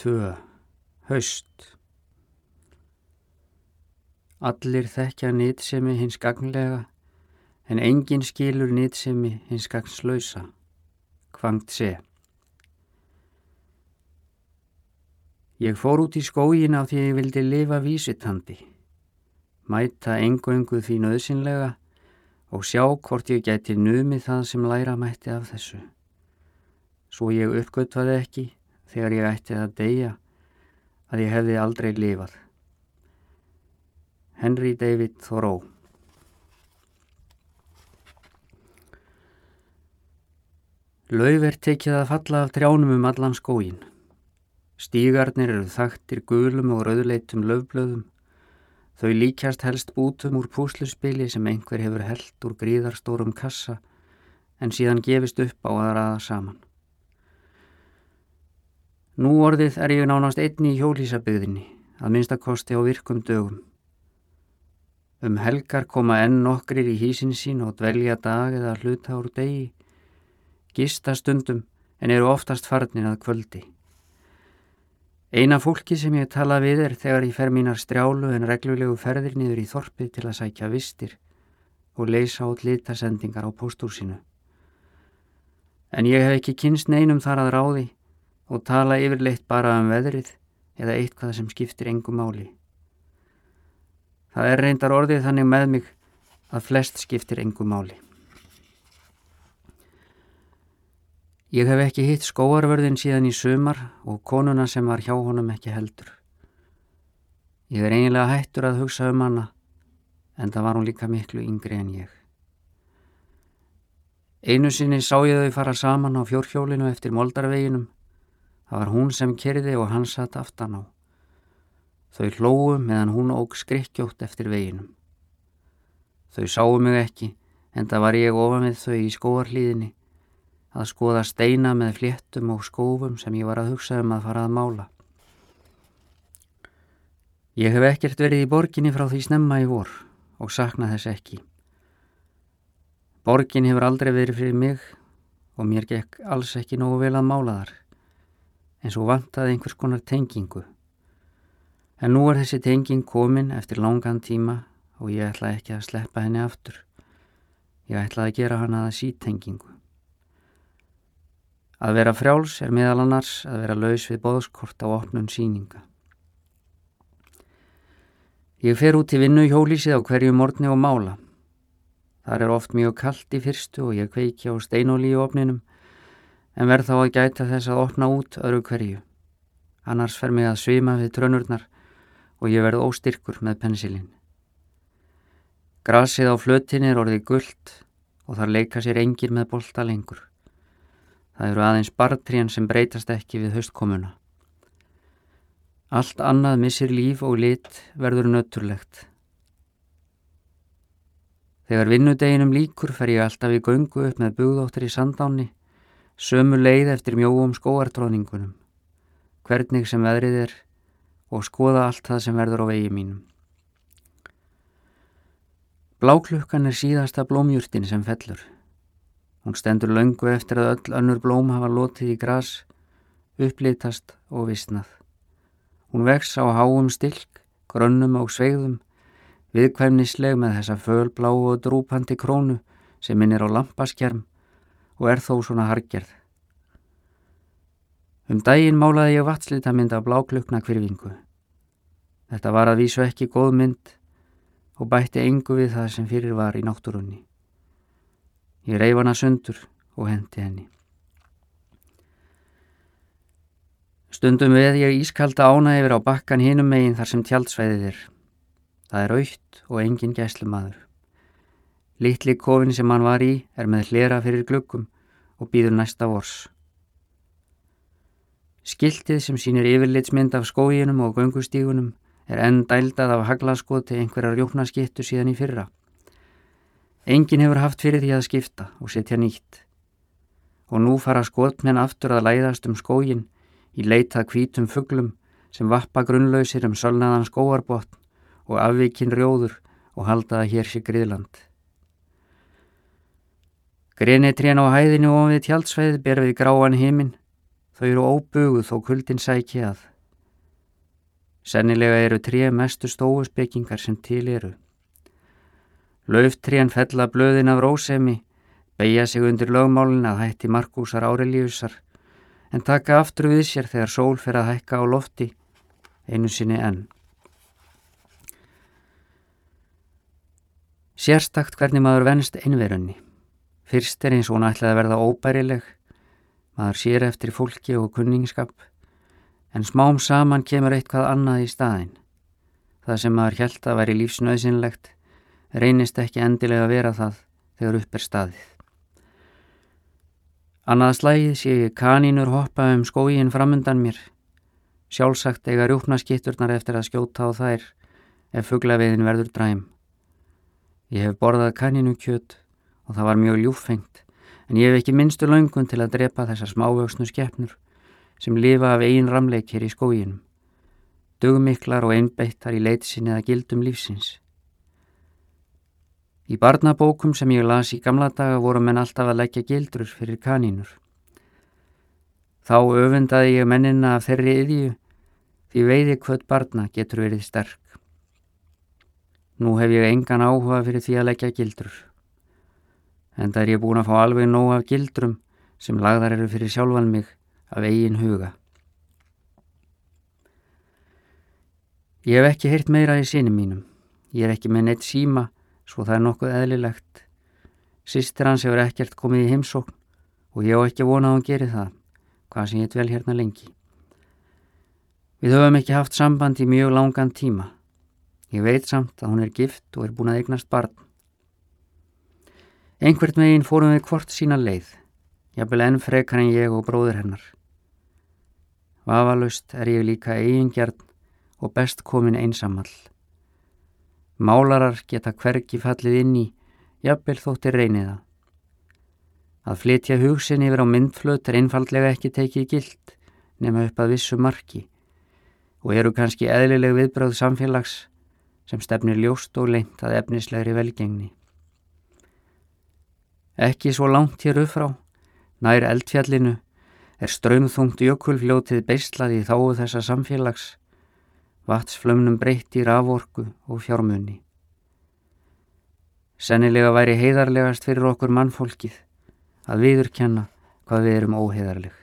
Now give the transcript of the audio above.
2. Haust Allir þekkja nýtsemi hins gagnlega en engin skilur nýtsemi hins gagnslausa. Kvangt sé. Ég fór út í skógin af því ég vildi lifa vísitandi, mæta engöngu því nöðsynlega og sjá hvort ég gæti numið það sem læra mætti af þessu. Svo ég uppgötvaði ekki þegar ég ætti að deyja að ég hefði aldrei lifað. Henry David Thoreau Lauf er tekið að falla af trjánum um allan skógin. Stígarnir eru þaktir gulum og rauðleitum löfblöðum. Þau líkjast helst bútum úr púsluspili sem einhver hefur held úr gríðarstórum kassa en síðan gefist upp á að raða saman. Nú orðið er ég nánast einni í hjólísabygðinni, að minnstakosti á virkum dögum. Um helgar koma enn nokkrir í hísin sín og dvelja dag eða hluta úr degi, gista stundum en eru oftast farnir að kvöldi. Eina fólki sem ég tala við er þegar ég fer mínar strjálu en reglulegu ferðir niður í þorpið til að sækja vistir og leysa át litasendingar á póstúrsinu. En ég hef ekki kynst neinum þar að ráði og tala yfirleitt bara um veðrið eða eitthvað sem skiptir engu máli. Það er reyndar orðið þannig með mig að flest skiptir engu máli. Ég hef ekki hitt skóarvörðin síðan í sumar og konuna sem var hjá honum ekki heldur. Ég er eiginlega hættur að hugsa um hana en það var hún líka miklu yngri en ég. Einu sinni sá ég þau fara saman á fjórhjólinu eftir moldarveginum Það var hún sem kerði og hann satt aftan á. Þau hlóu meðan hún óg skrikkjótt eftir veginum. Þau sáu mig ekki en það var ég ofan við þau í skóarlíðinni að skoða steina með fléttum og skófum sem ég var að hugsa um að fara að mála. Ég hef ekkert verið í borginni frá því snemma í vor og sakna þess ekki. Borgin hefur aldrei verið fyrir mig og mér gekk alls ekki nógu vel að mála þar en svo vantaði einhvers konar tengingu. En nú er þessi tenging komin eftir langan tíma og ég ætla ekki að sleppa henni aftur. Ég ætla að gera hana að sítengingu. Að vera frjáls er meðal annars að vera laus við boðskort á opnun síninga. Ég fer út í vinnu hjólísið á hverju morgni og mála. Þar er oft mjög kallt í fyrstu og ég kveiki á steinóli í opninum en verð þá að gæta þess að opna út öru hverju. Annars fer mig að svima við trönurnar og ég verð óstyrkur með pensilinn. Grasið á flötinni er orðið gullt og þar leika sér engir með bolta lengur. Það eru aðeins bartrían sem breytast ekki við höstkomuna. Allt annað missir líf og lit verður nötturlegt. Þegar vinnudeginum líkur fer ég alltaf í göngu upp með bugðóttir í sandáni sömu leið eftir mjóum skóartróningunum, hvernig sem veðrið er og skoða allt það sem verður á vegi mínum. Bláklukkan er síðasta blómjúrtin sem fellur. Hún stendur löngu eftir að öll önnur blóm hafa lotið í gras, upplítast og vissnað. Hún vex á háum stilk, grönnum og sveigðum, viðkvæmnisleg með þessa fölbláu og drúpandi krónu sem minnir á lampaskjerm og er þó svona hargerð. Um daginn málaði ég vatslítamynd af bláklukna kvirfingu. Þetta var að vísu ekki góð mynd og bætti engu við það sem fyrir var í náttúrunni. Ég reyf hana sundur og hendi henni. Stundum veð ég ískalda ána yfir á bakkan hinum megin þar sem tjaldsvæðið er. Það er aukt og engin gæslumadur. Littli kofin sem hann var í er með hlera fyrir glöggum og býður næsta vors. Skiltið sem sínir yfirlitsmynd af skóginum og göngustígunum er enn dældað af haglaskoti einhverjar jóknaskittu síðan í fyrra. Engin hefur haft fyrir því að skipta og setja nýtt. Og nú fara skotmenn aftur að læðast um skógin í leitað kvítum fugglum sem vappa grunnlausir um solnaðan skóarbotn og afvikinn rjóður og haldaða hér sér griðland. Grenitrén á hæðinu og við tjaldsveið ber við gráan heiminn. Þau eru óbuguð þó kuldin sæki að. Sennilega eru tré mestu stóuspekingar sem til eru. Lauftrén fella blöðin af rósemi, beigja sig undir lögmálin að hætti Markúsar Árelíusar, en taka aftur við sér þegar sól fyrir að hækka á lofti, einu sinni enn. Sérstakt hvernig maður venst einverunni. Fyrst er eins og hún ætlaði að verða óbærileg, maður sér eftir fólki og kunningskap, en smám saman kemur eitthvað annað í staðin. Það sem maður held að veri lífsnöðsynlegt reynist ekki endilega að vera það þegar upp er staðið. Annað slægið sé kanínur hoppa um skógin framundan mér. Sjálfsagt eiga rjúpna skitturnar eftir að skjóta á þær ef fugglaviðin verður dræm. Ég hef borðað kanínu kjöt og það var mjög ljúfengt en ég hef ekki minnstu laungun til að drepa þessar smávöksnu skeppnur sem lifa af eigin ramleik hér í skóginum, dugmiklar og einbeittar í leitsinni að gildum lífsins. Í barnabókum sem ég las í gamla daga voru menn alltaf að leggja gildrur fyrir kanínur. Þá öfundaði ég mennina af þeirri yðju því veiði hvort barna getur verið sterk. Nú hef ég engan áhuga fyrir því að leggja gildrur. En það er ég búin að fá alveg nóg af gildrum sem lagðar eru fyrir sjálfan mig af eigin huga. Ég hef ekki heyrt meira í sínum mínum. Ég er ekki með neitt síma, svo það er nokkuð eðlilegt. Sistir hans hefur ekkert komið í heimsókn og ég á ekki vonað að hún geri það, hvað sem ég dvel hérna lengi. Við höfum ekki haft samband í mjög langan tíma. Ég veit samt að hún er gift og er búin að eignast barn. Einhvert meginn fórum við hvort sína leið, jafnvel enn frekar en ég og bróður hennar. Vafalust er ég líka eigingjarn og best komin einsamall. Málarar geta hvergi fallið inn í, jafnvel þóttir reyniða. Að flytja hugsin yfir á myndflöt er einfallega ekki tekið gild nema upp að vissu marki og eru kannski eðlileg viðbröð samfélags sem stefnir ljóst og leint að efnislegri velgengni. Ekki svo langt hér upp frá, nær eldfjallinu er ströymþungt jökulfljótið beislaði í þáu þessa samfélags, vatsflömnum breytt í raforku og fjármunni. Sennilega væri heiðarlegast fyrir okkur mannfólkið að viðurkenna hvað við erum óheiðarleg.